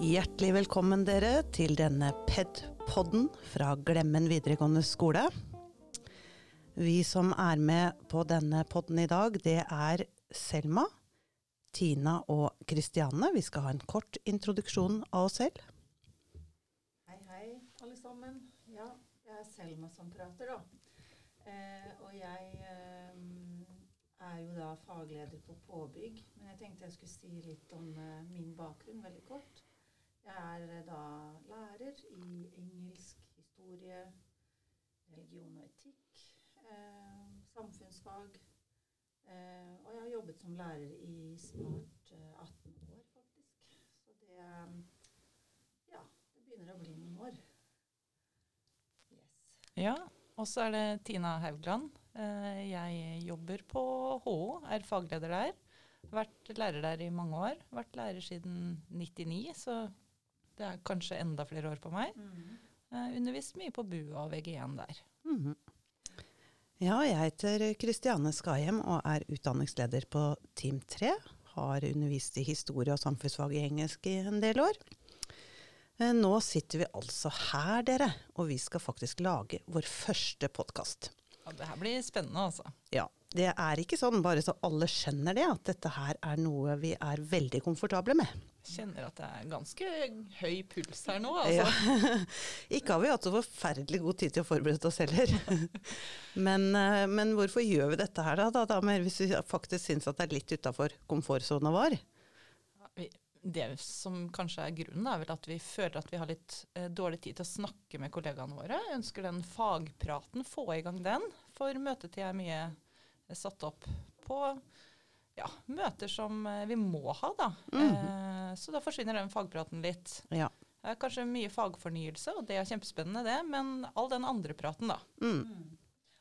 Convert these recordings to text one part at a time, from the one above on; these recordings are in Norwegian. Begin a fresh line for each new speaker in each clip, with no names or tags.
Hjertelig velkommen dere til denne PED-podden fra Glemmen videregående skole. Vi som er med på denne podden i dag, det er Selma, Tina og Kristiane. Vi skal ha en kort introduksjon av oss selv.
Hei, hei, alle sammen. Ja, det er Selma som prater, da. Eh, og jeg eh, er jo da fagleder på påbygg. Men jeg tenkte jeg skulle si litt om eh, min bakgrunn veldig kort. Jeg er eh, da lærer i engelsk, historie, religion og etikk, eh, samfunnsfag. Eh, og jeg har jobbet som lærer i snart 18 år, faktisk. Så det Ja, det begynner å bli noen år.
Yes. Ja, og så er det Tina Haugland. Jeg jobber på HO, er fagleder der. Vært lærer der i mange år. Vært lærer siden 99, så det er kanskje enda flere år på meg. Mm. Uh, undervist mye på BUA og VG1 der. Mm.
Ja, jeg heter Kristiane Skahjem og er utdanningsleder på Team 3. Har undervist i historie og samfunnsfag i engelsk i en del år. Uh, nå sitter vi altså her, dere, og vi skal faktisk lage vår første podkast.
Ja, det her blir spennende, altså.
Ja. Det er ikke sånn, bare så alle skjønner det, at dette her er noe vi er veldig komfortable med.
Kjenner at det er ganske høy puls her nå, altså.
Ja. ikke har vi hatt så forferdelig god tid til å forberede oss heller. men, eh, men, hvorfor gjør vi dette her da, da, da hvis vi faktisk syns at det er litt utafor komfortsona vår?
Det som kanskje er grunnen, er vel at vi føler at vi har litt eh, dårlig tid til å snakke med kollegaene våre. Ønsker den fagpraten, få i gang den. For møtetid er mye satt opp på ja, møter som eh, vi må ha, da. Mm. Eh, så da forsvinner den fagpraten litt. Ja. er kanskje mye fagfornyelse, og det er kjempespennende, det. Men all den andre praten, da. Mm. Mm.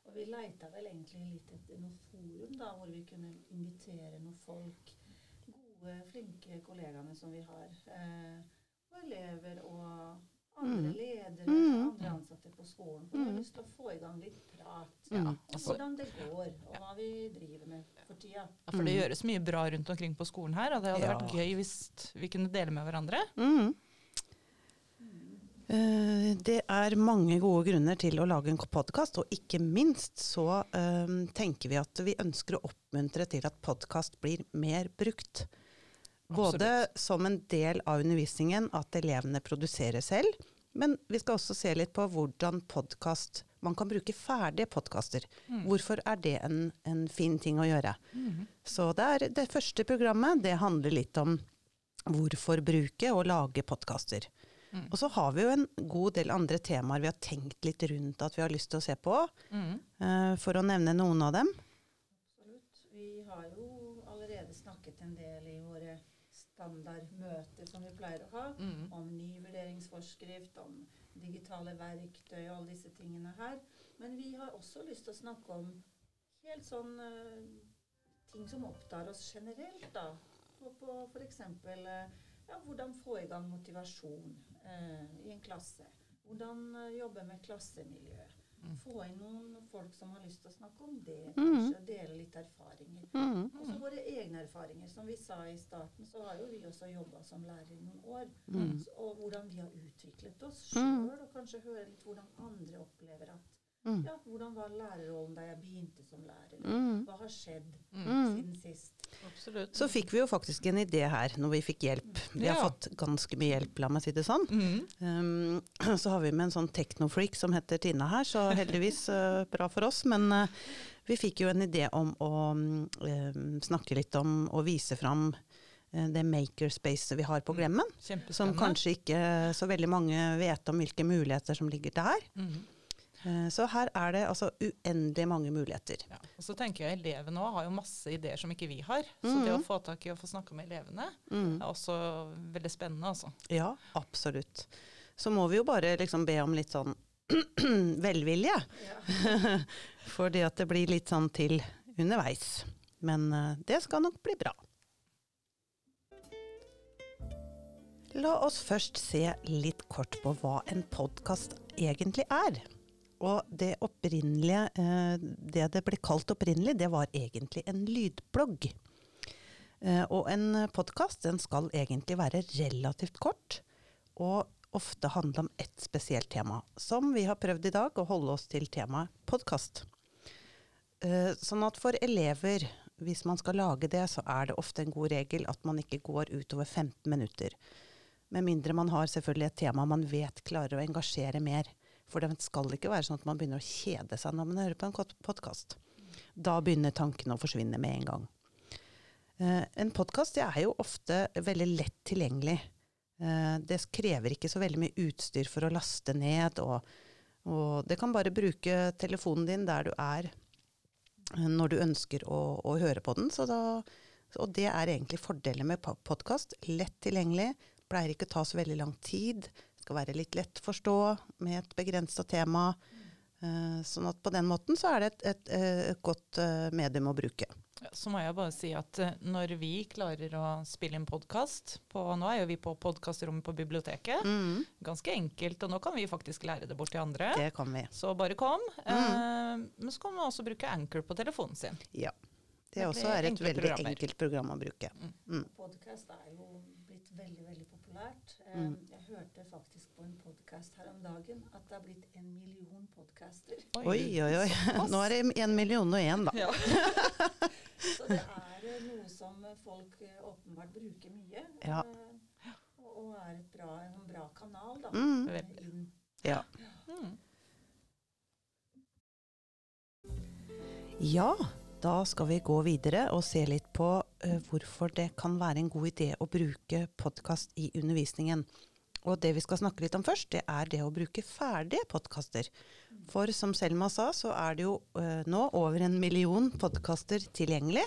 Og vi leita vel egentlig litt etter noe forum da, hvor vi kunne invitere noen folk. Gode, flinke kollegaene som vi har. Eh, og elever og andre mm. ledere, mm. andre ansatte på skolen. For vi har mm. lyst til å få i gang litt prat. Ja, altså, hvordan det går, og hva vi driver med for tida.
Ja, For det gjøres mye bra rundt omkring på skolen her, og det hadde ja. vært gøy hvis vi kunne dele med hverandre. Mm.
Uh, det er mange gode grunner til å lage en podkast, og ikke minst så uh, tenker vi at vi ønsker å oppmuntre til at podkast blir mer brukt. Både som en del av undervisningen at elevene produserer selv, men vi skal også se litt på hvordan podkast Man kan bruke ferdige podkaster. Mm. Hvorfor er det en, en, fin ting å gjøre? Mm. Så det, er, det første programmet det handler litt om hvorfor bruke og lage podkaster. Mm. Og så har vi jo en god del andre temaer vi har tenkt litt rundt at vi har lyst til å se på. Uh, for å nevne noen av dem.
Absolutt. Vi har jo allerede snakket en del i våre standardmøter som vi pleier å ha, mm. om ny vurderingsforskrift, om digitale verktøy og alle disse tingene her. Men vi har også lyst til å snakke om helt sånn uh, ting som opptar oss generelt, da. På, på f.eks. Uh, eh, ja, hvordan få i gang motivasjon uh, i en klasse. Hvordan jobbe med klassemiljøet. Få inn noen folk som har lyst til å snakke om det. Mm. Kanskje dele litt erfaringer. Mm. Og så våre egne erfaringer. Som vi sa i starten, så har jo vi også jobba som lærer i noen år. Mm. Og hvordan vi har utviklet oss sjøl, og kanskje høre litt hvordan andre opplever at Mm. Ja, hvordan var lærerrollen da jeg begynte som lærer? Mm. Hva har skjedd mm. siden sist?
Absolutt. Så fikk vi jo faktisk en idé her når vi fikk hjelp. Vi har fått ganske mye hjelp, la meg si det sånn. Um, så har vi med en sånn technofreak som heter Tina her, så heldigvis uh, bra for oss. Men uh, vi fikk jo en idé om å um, snakke litt om og vise fram det makerspace vi har på Glemmen. Som kanskje ikke så veldig mange vet om hvilke muligheter som ligger der. Mm. Eh, så her er det altså uendelig mange muligheter. Ja,
og så tenker jeg Elevene òg har jo masse ideer som ikke vi har. Så mm. det å få tak i å få snakke med elevene mm. er også veldig spennende. altså.
Ja, absolutt. Så må vi jo bare liksom be om litt sånn velvilje. Ja. Fordi at det blir litt sånn til underveis. Men uh, det skal nok bli bra. La oss først se litt kort på hva en podkast egentlig er. Og det opprinnelige, eh, det det ble kalt opprinnelig, det var egentlig en lydblogg. Eh, og en podkast skal egentlig være relativt kort, og ofte handle om ett spesielt tema. Som vi har prøvd i dag, å holde oss til temaet podkast. Eh, sånn at for elever, hvis man skal lage det, så er det ofte en god regel at man ikke går utover 15 minutter. Med mindre man har selvfølgelig et tema man vet klarer å engasjere mer. For det skal ikke være sånn at man begynner å kjede seg når man hører på en podkast. Da begynner tankene å forsvinne med en gang. Eh, en podkast er jo ofte veldig lett tilgjengelig. Eh, det krever ikke så veldig mye utstyr for å laste ned. Og, og det kan bare bruke telefonen din der du er uh, når du ønsker å, å høre på den. Da, og det er egentlig fordelen med podkast. Lett tilgjengelig. Pleier ikke å ta så veldig lang tid. Skal være litt lett å forstå med et begrensa tema. sånn at på den måten så er det et, et, et godt medium å bruke.
Så må jeg bare si at eh, når vi klarer å spille inn podkast Nå er jo vi på podkastrommet på biblioteket. Mm. Ganske enkelt, og nå kan vi faktisk lære det bort til andre.
Det kan vi.
Så bare kom. Mm. Eh, men så kan man også bruke Anchor på telefonen sin.
Ja. Det, det også er et veldig programmer. enkelt program å bruke.
Mm. mm. Podkast er jo blitt veldig, veldig populært. Um, jeg hørte faktisk på en podkast her om dagen at det har blitt en million podkaster.
Oi, oi, oi. Nå er det en million og én, da. Ja.
Så det er eh, noe som folk eh, åpenbart bruker mye. Ja. Eh, og, og, er bra, en bra kanal da, mm.
Ja. Mm. Ja, da skal vi gå videre og se litt på uh, hvorfor det kan være en god idé å bruke podkast i undervisningen. Og det vi skal snakke litt om først, det er det å bruke ferdige podkaster. For som Selma sa, så er det jo uh, nå over en million podkaster tilgjengelig.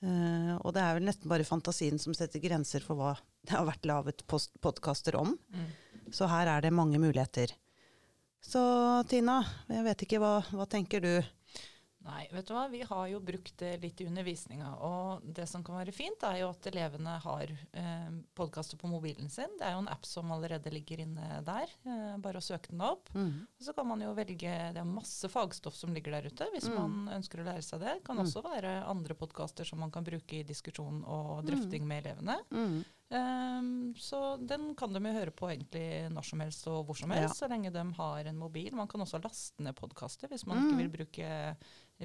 Uh, og det er vel nesten bare fantasien som setter grenser for hva det har vært laget podkaster om. Mm. Så her er det mange muligheter. Så Tina, jeg vet ikke, hva, hva tenker du?
Nei, vet du hva. Vi har jo brukt det litt i undervisninga. Og det som kan være fint, er jo at elevene har eh, podkaster på mobilen sin. Det er jo en app som allerede ligger inne der. Eh, bare å søke den opp. Mm. Og så kan man jo velge Det er masse fagstoff som ligger der ute, hvis mm. man ønsker å lære seg det. Det kan mm. også være andre podkaster som man kan bruke i diskusjon og drøfting mm. med elevene. Um, så den kan de jo høre på egentlig når som helst og hvor som helst, ja. så lenge de har en mobil. Man kan også laste ned podkaster hvis man mm. ikke vil bruke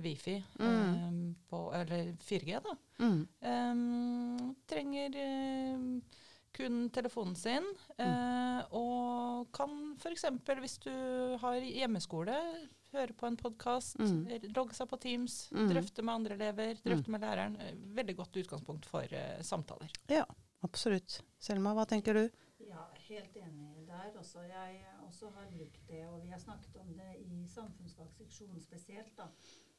Wifi, mm. um, på, eller 4G. da. Mm. Um, trenger uh, kun telefonen sin, uh, og kan f.eks. hvis du har hjemmeskole, høre på en podkast, mm. logge seg på Teams, mm. drøfte med andre elever, drøfte med læreren. Veldig godt utgangspunkt for uh, samtaler.
Ja. Absolutt. Selma, hva tenker du?
Ja, helt enig der. Også. Jeg også har brukt det, og vi har snakket om det i samfunnsfagseksjonen spesielt. da.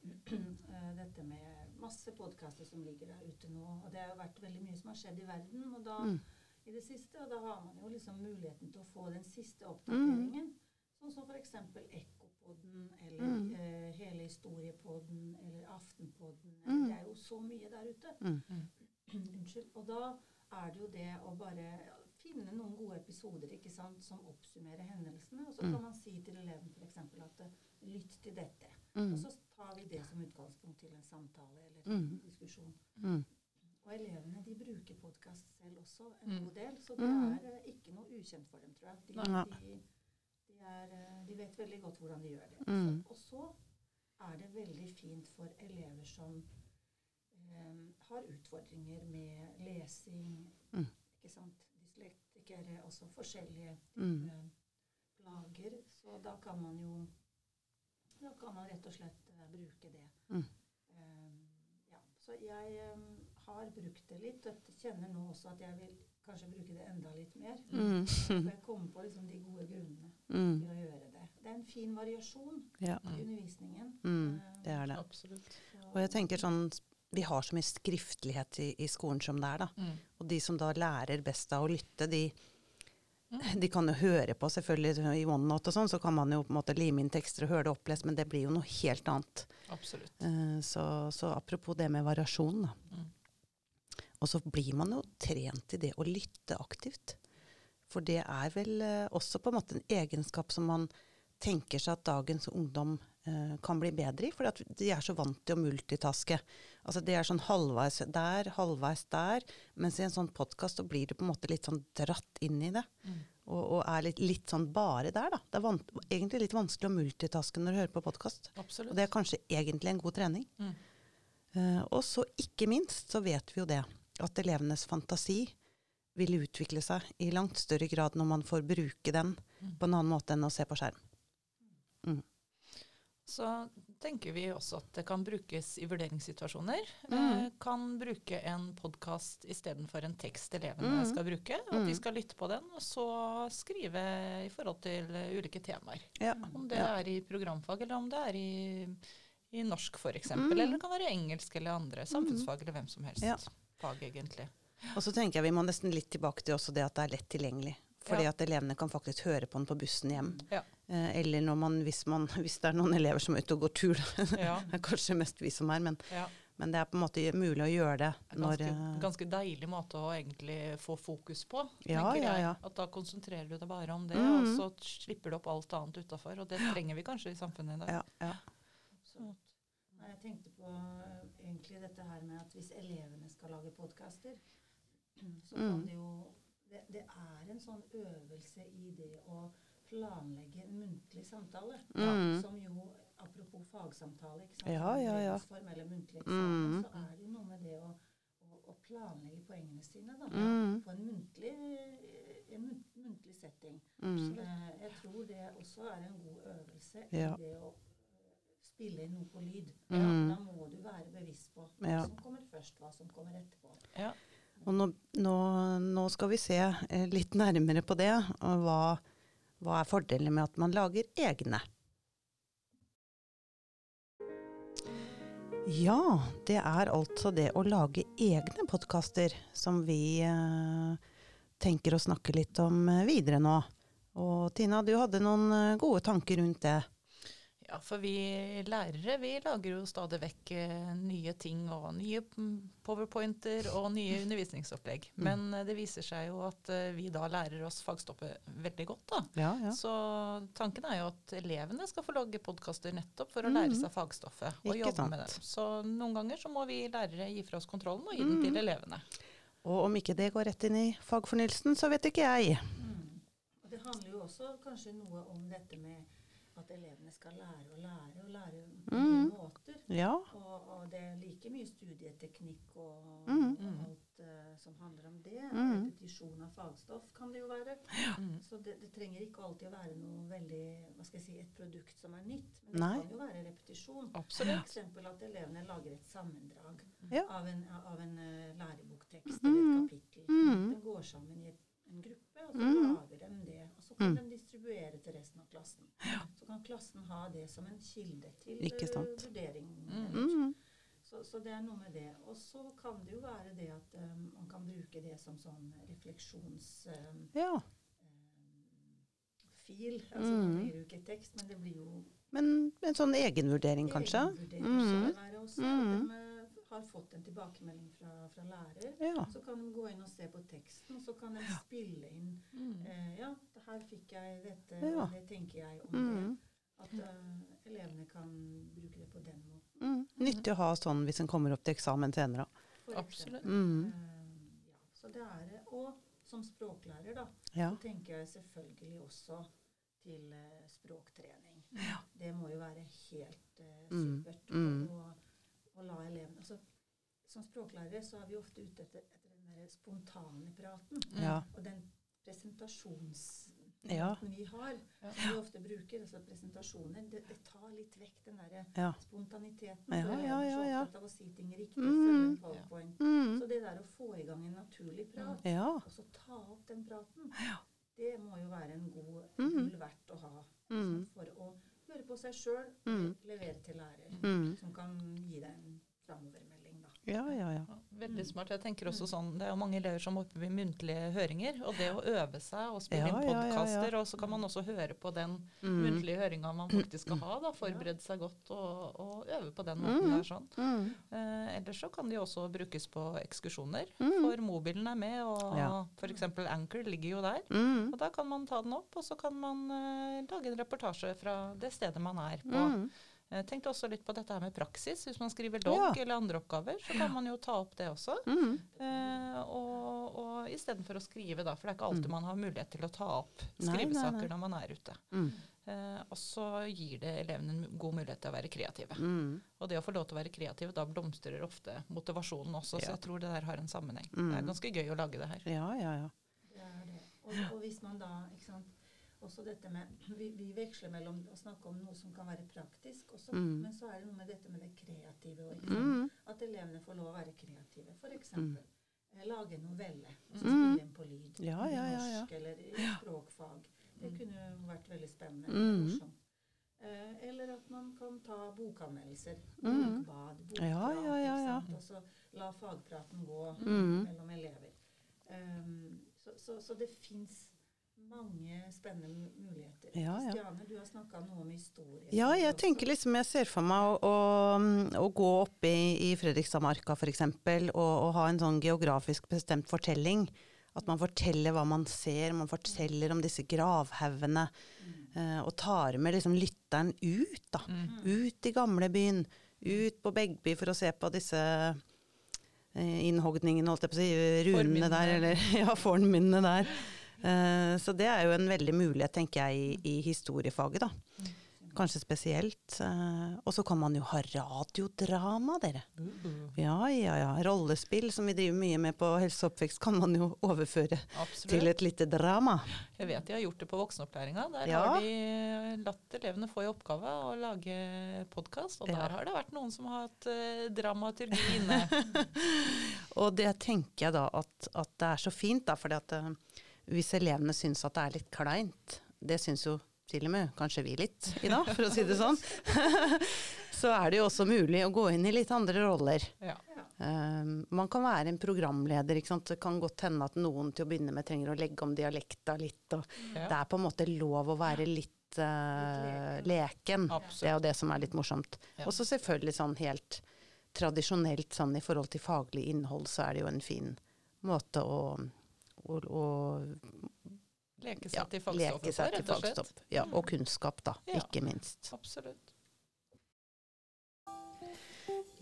Eh, dette med masse podkaster som ligger der ute nå. Og det har jo vært veldig mye som har skjedd i verden og da, mm. i det siste. Og da har man jo liksom muligheten til å få den siste oppdateringen. Mm. Sånn som f.eks. Ekkopodden, eller mm. eh, hele Historiepodden, eller Aftenpodden. Eller, mm. det er jo så mye der ute. Mm. Unnskyld. Og da er det jo det å bare finne noen gode episoder ikke sant, som oppsummerer hendelsene. Og så kan mm. man si til eleven f.eks. at lytt til dette. Mm. Og så tar vi det som utgangspunkt til en samtale eller en mm. diskusjon. Mm. Og elevene de bruker podkast selv også en mm. god del, så det mm. er uh, ikke noe ukjent for dem, tror jeg. De, de, de, er, uh, de vet veldig godt hvordan de gjør det. Så, og så er det veldig fint for elever som um, har utfordringer med lesing. Mm. ikke sant? Dyslektikere, også forskjellige mm. plager. Så da kan man jo da kan man rett og slett uh, bruke det. Så jeg um, har brukt det litt, og kjenner nå også at jeg vil kanskje bruke det enda litt mer. Mm. For jeg kommer på liksom de gode grunnene mm. til å gjøre det. Det er en fin variasjon ja. i undervisningen.
Mm. det er det.
Absolutt.
Og jeg tenker sånn vi har så mye skriftlighet i, i skolen som det er. da. Mm. Og de som da lærer best av å lytte, de. De kan jo høre på selvfølgelig i OneNote og sånn, så kan man jo på en måte lime inn tekster og høre det opplest, men det blir jo noe helt annet.
Absolutt.
Uh, så, så, apropos det med variasjon, da. Mm. Og så blir man jo trent i det å lytte aktivt. For det er vel uh, også på en måte en egenskap som man tenker seg at dagens ungdom kan bli bedre i, for de er så vant til å multitaske. Altså Det er sånn halvveis der, halvveis der. Mens i en sånn podkast blir du på en måte litt sånn dratt inn i det.
Mm.
Og, og, er litt, litt, sånn bare der, da. Det er egentlig litt vanskelig å multitaske når du hører på podkast. Og det er kanskje egentlig en god trening. Mm. Uh, og så ikke minst så vet vi jo det, at elevenes fantasi vil utvikle seg i langt større grad når man får bruke den mm. på en annen måte enn å se på skjerm. Mm.
Så tenker vi også at det kan brukes i vurderingssituasjoner. Mm. Eh, kan bruke en podkast istedenfor en tekst elevene mm. skal bruke. At de mm. skal lytte på den, og så skrive i forhold til ulike temaer. Ja. Om det ja. er i programfag, eller om det er i, i norsk f.eks. Mm. Eller det kan være engelsk eller andre. Samfunnsfag eller hvem som helst. Ja. Fag, egentlig.
Og så tenker jeg vi må nesten litt tilbake til også det at det er lett tilgjengelig. Fordi ja. at elevene kan faktisk høre på den på bussen hjem. Ja. Eh, eller man, hvis, man, hvis, det er noen elever som er ute og går tur. Ja. det er kanskje mest vi som er, men, men, det er på en måte mulig å gjøre det.
det når, ganske, uh, ganske deilig måte å egentlig få fokus på. tenker jeg. At da konsentrerer du deg bare om det, mm. og så slipper du opp alt annet utafor. Og det trenger vi kanskje i samfunnet i dag.
Så, jeg tenkte på uh, egentlig dette her med at hvis elevene skal lage podkaster så kan mm. det jo det, det, er en sånn øvelse i det å planlegge en muntlig samtale. Mm. Som jo, apropos fagsamtale, ikke sant? Ja, ja, ja. eller muntlig eksamen, mm. så er det jo noe med det å, å, å planlegge poengene sine da, mm. på en muntlig, en muntlig setting. Mm. Så jeg tror det også er en god øvelse i det å spille inn noe på lyd. Mm. Da må du være bevisst på hva som kommer først, hva som kommer etterpå. Ja.
Og nå, nå, nå, skal vi se eh, litt nærmere på det. og hva, hva er fordelen med at man lager egne? Ja, det er altså det å lage egne podkaster som vi eh, tenker å snakke litt om eh, videre nå. Og Tina, du hadde noen eh, gode tanker rundt det?
Ja, for vi lærere vi lager jo stadig vekk eh, nye ting og nye powerpointer og nye undervisningsopplegg. Mm. Men eh, det viser seg jo at eh, vi da lærer oss fagstoffet veldig godt. da. Ja, ja. Så tanken er jo at elevene skal få lage podkaster nettopp for å lære mm. seg fagstoffet og Ikke jobbe sant. med det. Så noen ganger så må vi lærere gi fra oss kontrollen og gi den til mm. elevene.
Og om ikke det går rett inn i fagfornyelsen, så vet ikke jeg.
Mm. Og det handler jo også kanskje noe om dette med at elevene skal lære og lære og lære på mm. nye måter. Ja. Og, og, det er like mye studieteknikk og, mm. og alt uh, som handler om det. Mm. Repetisjon av fagstoff kan det jo være. Ja. Mm. Så det, det, trenger ikke alltid å være noe veldig hva skal jeg si, et produkt som er nytt. Men det Nei. kan jo være repetisjon. F.eks. at elevene lager et sammendrag ja. av en, av en uh, læreboktekst eller et mm. kapittel. Mm. Den går sammen i et en gruppe, og så mm. lager de det. Og så kan mm. de distribuere til resten av klassen. Ja. Så kan klassen ha det som en kilde til uh, vurdering. Mm. Så, så, det er noe med det. Og så kan det jo være det at um, man kan bruke det som sånn refleksjonsfil. Um, ja. um, altså mm. Man blir jo ikke tekst, men det blir jo
Men en sånn egenvurdering, kanskje?
Egenvurdering mm. så det være også. Mm. Har fått en tilbakemelding fra, fra lærer, ja. så kan de gå inn og se på teksten, og så kan de ja. spille inn mm. eh, Ja, her fikk jeg dette, ja. og det tenker jeg om mm. det. At uh, elevene kan bruke det på den måten.
Mm. Nyttig å ha sånn hvis en kommer opp til eksamen senere.
Absolutt.
Uh, ja, så det er det. Og som språklærer, da, så tenker jeg selvfølgelig også til uh, språktrening. Det må jo være helt mm. supert. Mm. Og, å la elevene altså, Som språklærere så er vi ofte ute etter, etter den der spontane praten. Ja. Og den presentasjonsmåten ja. vi har, ja. som vi ofte bruker, altså presentasjoner, det, det tar litt vekk den der ja. spontaniteten. Ja, ja, ja, ja. opptatt av å si ting riktig, mm. Mm. Så det der å få i gang en naturlig prat, og så ta opp den praten, det må jo være en god mm. gull verdt å ha. Altså, For å høre på seg sjøl, mm. levere til lærer, mm. som kan gi deg en framover Da.
Ja, ja, ja.
Veldig smart. Jeg tenker også sånn, Det er jo mange elever som oppe i muntlige høringer. Og det å øve seg og spille ja, inn podkaster, og så kan man også høre på den mm. muntlige høringa man faktisk skal ha. da, Forberede seg godt og, og, øve på den måten. Mm. der sånn. Mm. Eh, ellers så kan de også brukes på ekskursjoner. Mm. For mobilen er med, og ja. f.eks. Anchor ligger jo der. Mm. Og da kan man ta den opp, og så kan man eh, lage en reportasje fra det stedet man er på. Jeg tenkte også litt på dette her med praksis. Hvis man skriver dog
Ja.
eller andre oppgaver, så kan man jo ta opp det også.
Mm.
Eh, og, og istedenfor å skrive, da, for det er ikke alltid
Mm.
man har mulighet til å ta opp
Nei, nei,
skrivesaker
nei.
når man er ute.
Mm.
Eh, og så gir det elevene en god mulighet til å være kreative.
Mm.
Og det å få lov til å være kreativ, da blomstrer ofte motivasjonen også, så jeg tror det der har en sammenheng.
Mm.
Det er ganske gøy å lage det her.
Ja, ja, ja.
Det er det. Og, og hvis man da, ikke sant, også dette med, vi, vi veksler mellom å snakke om noe som kan være praktisk også,
Mm.
men så er det noe med dette med det kreative. òg.
Mm.
At elevene får lov å være kreative. For eksempel eh, lage en novelle, og så
Mm.
spille inn på lyd.
Ja, ja, ja, ja.
Norsk eller i språkfag. Det kunne jo vært veldig spennende.
Mm.
morsomt. Eh, eller at man kan ta bokanmeldelser.
Mm.
Bokbad, bokprat. Og så la fagpraten gå
Mm.
mellom elever. Um, så, så, så det fins mange spennende muligheter.
Ja, ja.
Stiane, du har snakka noe om historie.
Ja, jeg tenker liksom, jeg ser for meg å, å, å gå opp i, i Fredrikstadmarka f.eks. Og, og ha en sånn geografisk bestemt fortelling. At man forteller hva man ser, man forteller om disse gravhaugene. Eh, og tar med liksom lytteren ut, da.
Mm.
Ut i gamlebyen. Ut på Begby for å se på disse eh, innhogningene, holdt jeg på å si, runene der, eller ja, fornminnene der. Eh, så det er jo en veldig mulighet, tenker jeg, i, i historiefaget, da. Kanskje spesielt. Eh, og så kan man jo ha radiodrama, dere. Ja, ja, ja. Rollespill, som vi driver mye med på helse og oppvekst, kan man jo overføre til et lite drama.
Jeg vet de har gjort det på voksenopplæringa. Der
Ja.
har de latt elevene få i oppgave å lage podkast, og
Ja.
der har det vært noen som har hatt eh, dramaturgi inne.
Og det tenker jeg da at, at det er så fint, da, fordi at eh, hvis elevene syns at det er litt kleint, det syns jo til og med kanskje vi litt i dag, for å si det sånn, så er det jo også mulig å gå inn i litt andre roller.
Ja.
Um, man kan være en programleder. Ikke sant? Det kan godt hende at noen til å begynne med trenger å legge om dialekta litt. Og
Ja.
Det er på en måte lov å være litt uh, leken.
Absolutt.
Det er jo det som er litt morsomt.
Ja.
Og så selvfølgelig sånn helt tradisjonelt sånn i forhold til faglig innhold, så er det jo en fin måte å, å, og
Leke seg
ja,
til fagstoffet
leke seg
rett og slett.
Ja, og kunnskap, da.
Ja.
Ikke minst.
Absolutt.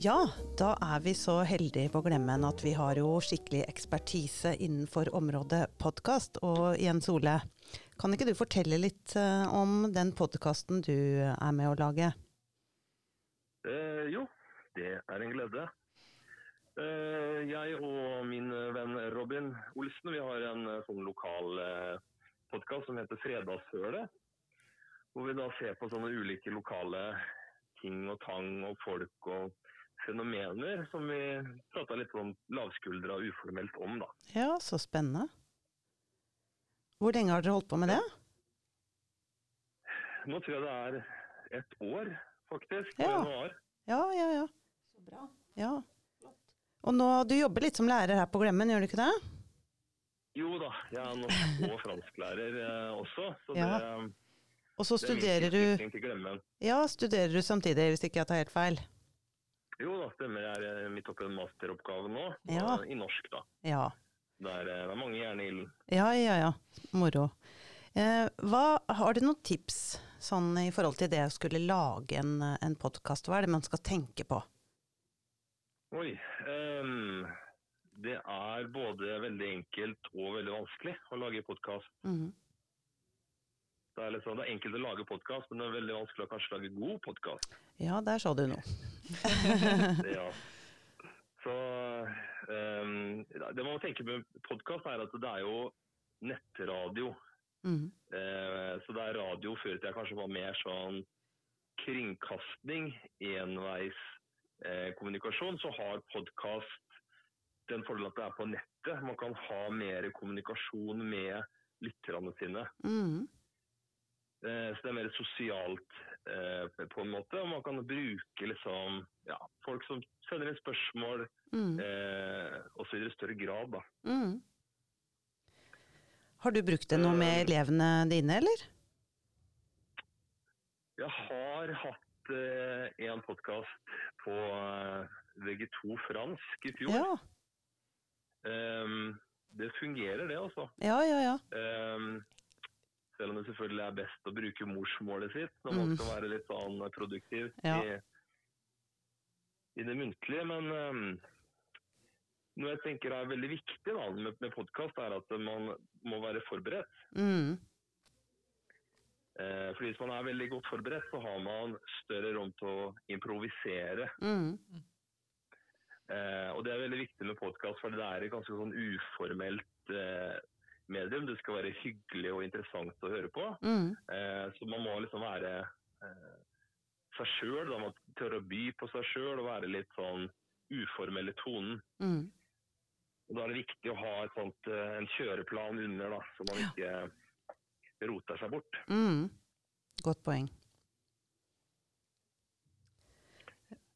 Ja, da er vi så heldige på Glemmen at vi har jo skikkelig ekspertise innenfor området podkast. Og Jens Ole, kan ikke du fortelle litt eh, om den podkasten du er med å lage?
Eh, jo, det er en glede. Eh, jeg og min venn Robin Olsen vi har en eh, sånn lokal eh, podkast som heter Fredagshølet. Hvor vi da ser på sånne ulike lokale ting og tang og folk og fenomener som vi prata litt om lavskuldra uformelt om, da.
Ja, så spennende. Hvor lenge har dere holdt på med det?
Nå tror jeg det er et år, faktisk.
Ja.
januar.
Ja, ja, ja.
Så bra.
ja. Og nå, du jobber litt som lærer her på Glemmen, gjør du ikke det?
Jo da, jeg er norsk- og fransklærer eh, også. Så
Ja.
det,
Og så
er
studerer du. Ja, studerer du samtidig, hvis ikke jeg tar helt feil?
Jo da, stemmer. Jeg er eh, midt oppe en masteroppgave nå,
Ja.
i norsk da.
Ja.
Der er, eh, det er mange jern i ilden.
Ja, ja, ja. Moro. Eh, hva, har du noen tips sånn, i forhold til det å skulle lage en, en podkast? Hva er det man skal tenke på?
Oi. Um, det er både veldig enkelt og veldig vanskelig å lage podkast.
Mhm.
Det, er liksom, det er enkelt å lage podkast, men det er veldig vanskelig å kanskje lage god podkast.
Ja, der sa du noe.
Ja. Så um, det man må tenke med podkast, er at det er jo nettradio.
Mm.
Uh, så det er radio før i tida kanskje var mer sånn kringkasting, enveis kommunikasjon, så har podkast den fordelen at det er på nettet. Man kan ha mer kommunikasjon med lytterne sine.
Mhm.
Eh, så det er mer sosialt eh, på en måte. Og man kan bruke liksom, ja, folk som sender inn spørsmål,
mm.
eh, også i større grad. da.
Mm. Har du brukt det noe med elevene dine, eller?
Jeg har hatt eh, en podkast på eh, VG2 fransk i fjor.
Ja,
Ehm, det fungerer, det, altså.
ja, ja. ja.
Ehm, Selv om det selvfølgelig er best å bruke morsmålet sitt når man
Mm.
skal være litt sånn produktiv
Ja.
i, i det muntlige. Men um, noe jeg tenker er veldig viktig da, med, med podkast, er at man må være forberedt.
Mm.
Eh, fordi Hvis man er veldig godt forberedt, så har man større rom til å improvisere.
Mm.
Eh, og Det er veldig viktig med podkast, for det er et ganske sånn uformelt eh, medium. Det skal være hyggelig og interessant å høre på.
Mm.
Eh, så man må liksom være eh, seg sjøl. Man må tørre å by på seg sjøl og være litt sånn uformell i tonen.
Mm.
Og Da er det viktig å ha et sånt, eh, en kjøreplan under, da, så man ikke roter seg bort.
Mm. Godt poeng.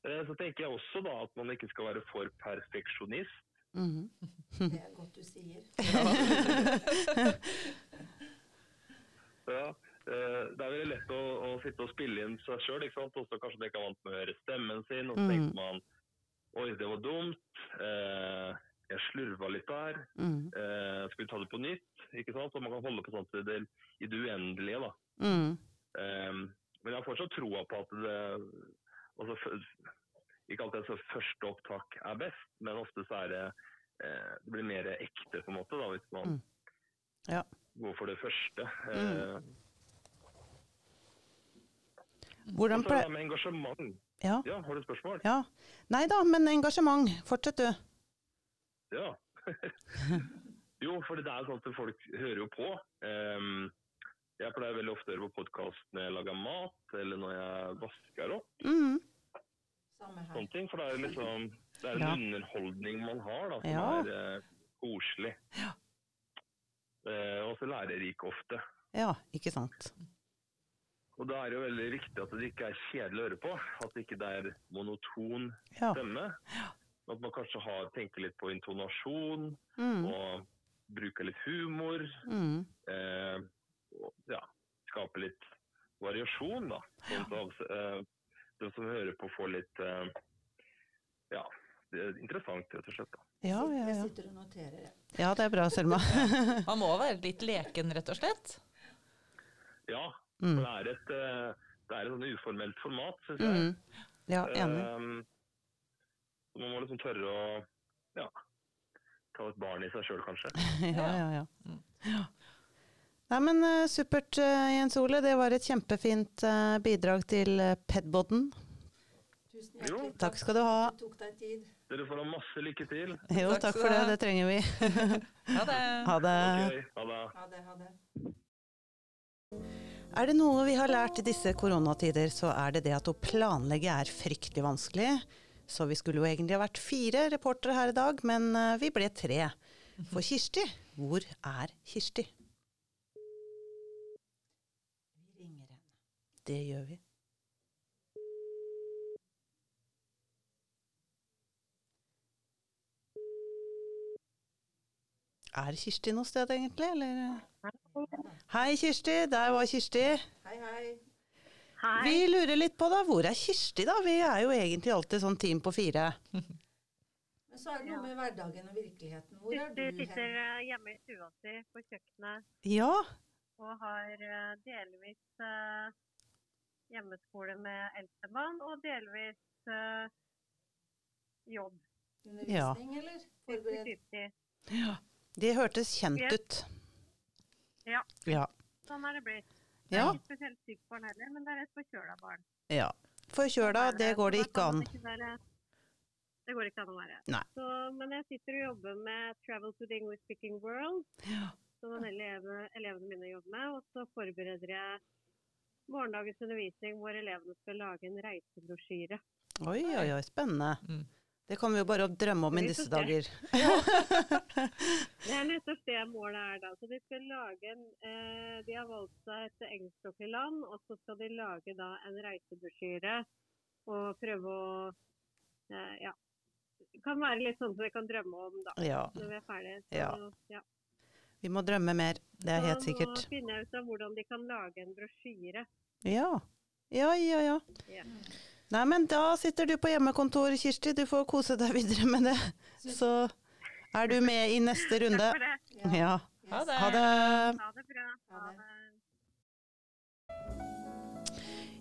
Eh, så tenker jeg også da at man ikke skal være for perfeksjonist.
Mm.
Det er godt du sier.
Ja, eh, det er veldig lett å, å sitte og spille inn seg sjøl, og så kanskje man ikke er vant med å høre stemmen sin. Og så
Mm.
tenker man oi, det var dumt. Eh, jeg slurva litt der.
Mm.
Eh, skal vi ta det på nytt? Ikke sant? Så man kan holde på sånne det, i det uendelige. da.
Mm.
Eh, men jeg har fortsatt troa på at det altså, Ikke alltid så første opptak er best, men ofte så er det eh, det blir mer ekte på en måte da, hvis man
Mm. Ja.
går for det første. Eh,
Hvordan ple...
med engasjement.
Ja.
Ja, har du spørsmål?
ja. Nei da, men engasjement. Fortsett du.
Ja. jo, for det er sånn at folk hører jo på. Um, jeg pleier veldig ofte å høre på podkast når jeg lager mat, eller når jeg vasker opp.
Mm.
Samme her.
sånne ting. For det er liksom det er en
Ja.
underholdning man har, da, som
Ja.
er uh, koselig. Eh, og så lærerik ofte.
Ja, ikke sant.
Og da er det jo veldig viktig at det ikke er kjedelig å høre på. At det ikke er monoton stemme. Ja. At man kanskje har, tenker litt på intonasjon,
Mm.
og bruker litt humor.
Mm.
Eh, og, ja, skape litt variasjon, da. Sånn at eh, den som hører på, får litt eh, Ja, det er interessant, rett og slett. da.
Ja, ja,
Jeg sitter og noterer det.
ja, det er bra, Selma.
Man må være litt leken, rett og slett.
Ja,
Mm.
det er et, eh, det er et sånn uformelt format, syns jeg.
Mm. Ja, enig.
Um, så man må liksom tørre å ja, ta et barn i seg sjøl, kanskje.
Ja, ja, ja. ja. Nei, men eh, supert, eh, Jens Ole. Det var et kjempefint eh, bidrag til uh, Pedboden.
Tusen
Jo.
hjertelig
Takk skal du ha.
Du tok deg tid.
Dere får ha masse lykke til.
Jo,
Takk
takk for det.
ha.
Det trenger vi.
ha det
Ha det.
Okay, ha det.
Ha det, ha det.
Er det noe vi har lært i disse koronatider, så er det det at å planlegge er fryktelig vanskelig. Så vi skulle jo egentlig ha vært fire reportere her i dag, men eh, vi ble tre. For Kirsti, hvor er Kirsti?
Vi ringer henne.
Det gjør vi. Er Kirsti noe sted, egentlig? Eller? Hei, Kirsti. Der var Kirsti.
Hei.
Vi lurer litt på da, hvor er Kirsti da? Vi er jo egentlig alltid sånn team på fire.
Men så er det noe med hverdagen og virkeligheten. Hvor er du
Du sitter eh, hjemme i stua si på kjøkkenet
Ja,
og har eh, delvis eh, hjemmeskole med eldstemann og delvis eh, jobb.
Undervisning, eller? Forberedt?
50-50.
det hørtes kjent ut.
Ja.
Ja.
Sånn er det blitt. Jeg
Ja.
er ikke spesielt sykt barn heller, men det er et forkjøla barn.
ja. Forkjøla, det går det ikke an.
Det går ikke an å være.
Nei.
Så, men jeg sitter og jobber med Travel to the English Speaking World,
Ja.
som elevene, elevene mine jobber med. Og så forbereder jeg morgendagens undervisning hvor elevene skal lage en reisebrosjyre.
Oi, oi, oi, spennende.
Mm.
Det kan vi jo bare drømme om i disse dager.
Det er nettopp det målet er da. Så de skal lage en, eh, de har valgt seg et engelskspråklig land, og så skal de lage da en reisebrosjyre og prøve å eh, ja. Det kan være litt sånn som vi kan drømme om da,
Ja,
når vi er ferdige. Så,
Ja.
ja.
vi må drømme mer. Det er helt sikkert.
nå finner jeg ut av hvordan de kan lage en brosjyre.
Ja. Ja, ja, ja.
Ja.
Nei, men da sitter du på hjemmekontor, Kirsti. Du får kose deg videre med det. Så er du med i neste runde.
Takk for det.
Ja.
Ha det.
Ha det.
Ha det bra.
Ha det.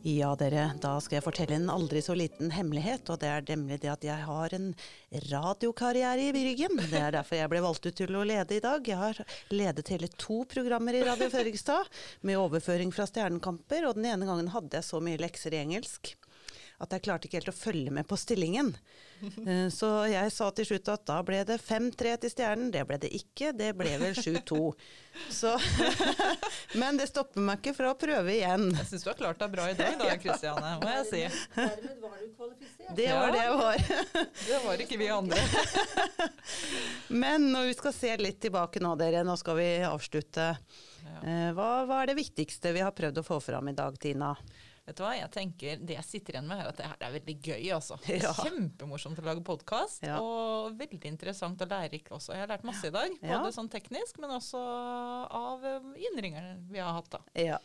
Ja, dere, da skal jeg fortelle en aldri så liten hemmelighet, og det er nemlig det at jeg har en radiokarriere i ryggen. Det er derfor jeg ble valgt ut til å lede i dag. Jeg har ledet hele to programmer i Radio Fredrikstad, med overføring fra Stjernekamper, og den ene gangen hadde jeg så mye lekser i engelsk at jeg klarte ikke helt å følge med på stillingen. Eh, Så jeg sa til slutt at da ble det 5-3 til Stjernen. Det ble det ikke, det ble vel 7-2. Så Men det stopper meg ikke fra å prøve igjen.
Jeg syns du har klart deg bra i dag da, Kristiane, må jeg si.
Dermed var du kvalifisert.
Det var det jeg var.
Det var ikke vi andre.
Men når vi skal se litt tilbake nå, dere, nå skal vi avslutte. Eh, Hva, hva er det viktigste vi har prøvd å få fram i dag, Tina?
Vet du hva, jeg tenker Det jeg sitter igjen med, er at det her er veldig gøy. altså. Er
Ja.
Kjempemorsomt å lage podkast,
Ja.
og veldig interessant og lærerikt også. Jeg har lært masse i dag,
Ja.
både sånn teknisk, men også av eh, innringerne vi har hatt. da.
Ja.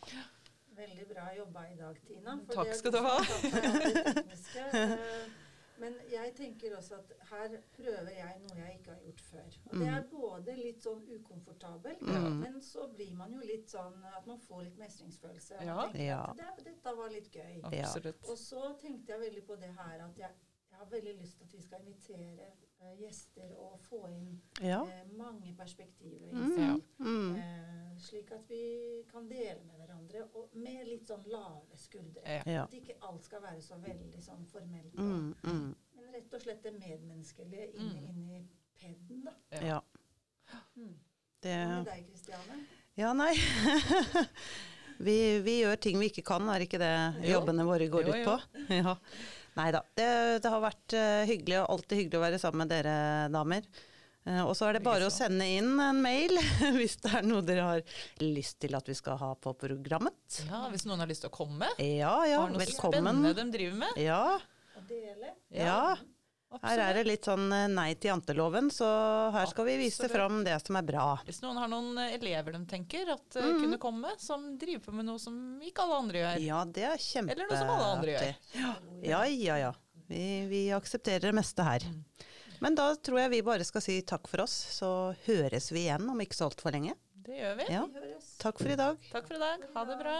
Veldig bra jobba i dag, Tina.
Takk skal
du
du ha.
Men jeg tenker også at her prøver jeg noe jeg ikke har gjort før. Og det er både litt sånn ukomfortabelt,
Mm.
men så blir man jo litt sånn at man får litt mestringsfølelse.
Ja.
Ja.
det, dette var litt gøy.
Absolutt.
Og så tenkte jeg veldig på det her at jeg, jeg har veldig lyst til at vi skal invitere gjester og få inn
Ja.
eh, mange perspektiver
Mm. Mm.
Eh, slik at vi kan dele med hverandre, og med litt sånn lave skuldre.
Ja.
At ikke alt skal være så veldig sånn formelt.
Mm. Mm.
Men rett og slett det medmenneskelige inni,
Mm.
inni peden, da.
Ja.
Mm.
Det
Hva med deg, Kristiane?
Ja, nei. vi, vi gjør ting vi ikke kan, er ikke det jobbene våre går
Jo,
ut
jo.
på? Ja. Nei da. Det, det har vært eh, hyggelig, og alltid hyggelig å være sammen med dere damer. Eh, og så er det bare å sende inn en mail hvis det er noe dere har lyst til at vi skal ha på programmet.
Ja, Hvis noen har lyst til å komme,
Ja ja,
har noe
velkommen.
spennende de driver med.
Ja,
Å dele?
ja. Her er det litt sånn eh, nei til janteloven, så her skal vi vise
Absolutt.
fram det som er bra.
Hvis noen har noen eh, elever de tenker at
mm.
Kunne komme, som driver på med noe som ikke alle andre gjør.
Ja, det er kjempe...
Eller noe som alle andre gjør.
Ja, ja, ja. Vi, vi aksepterer det meste her.
Mm.
Men da tror jeg vi bare skal si takk for oss, så høres vi igjen om ikke så altfor lenge.
Det gjør vi.
Ja. Takk for i dag.
Takk for i dag. Ha det bra.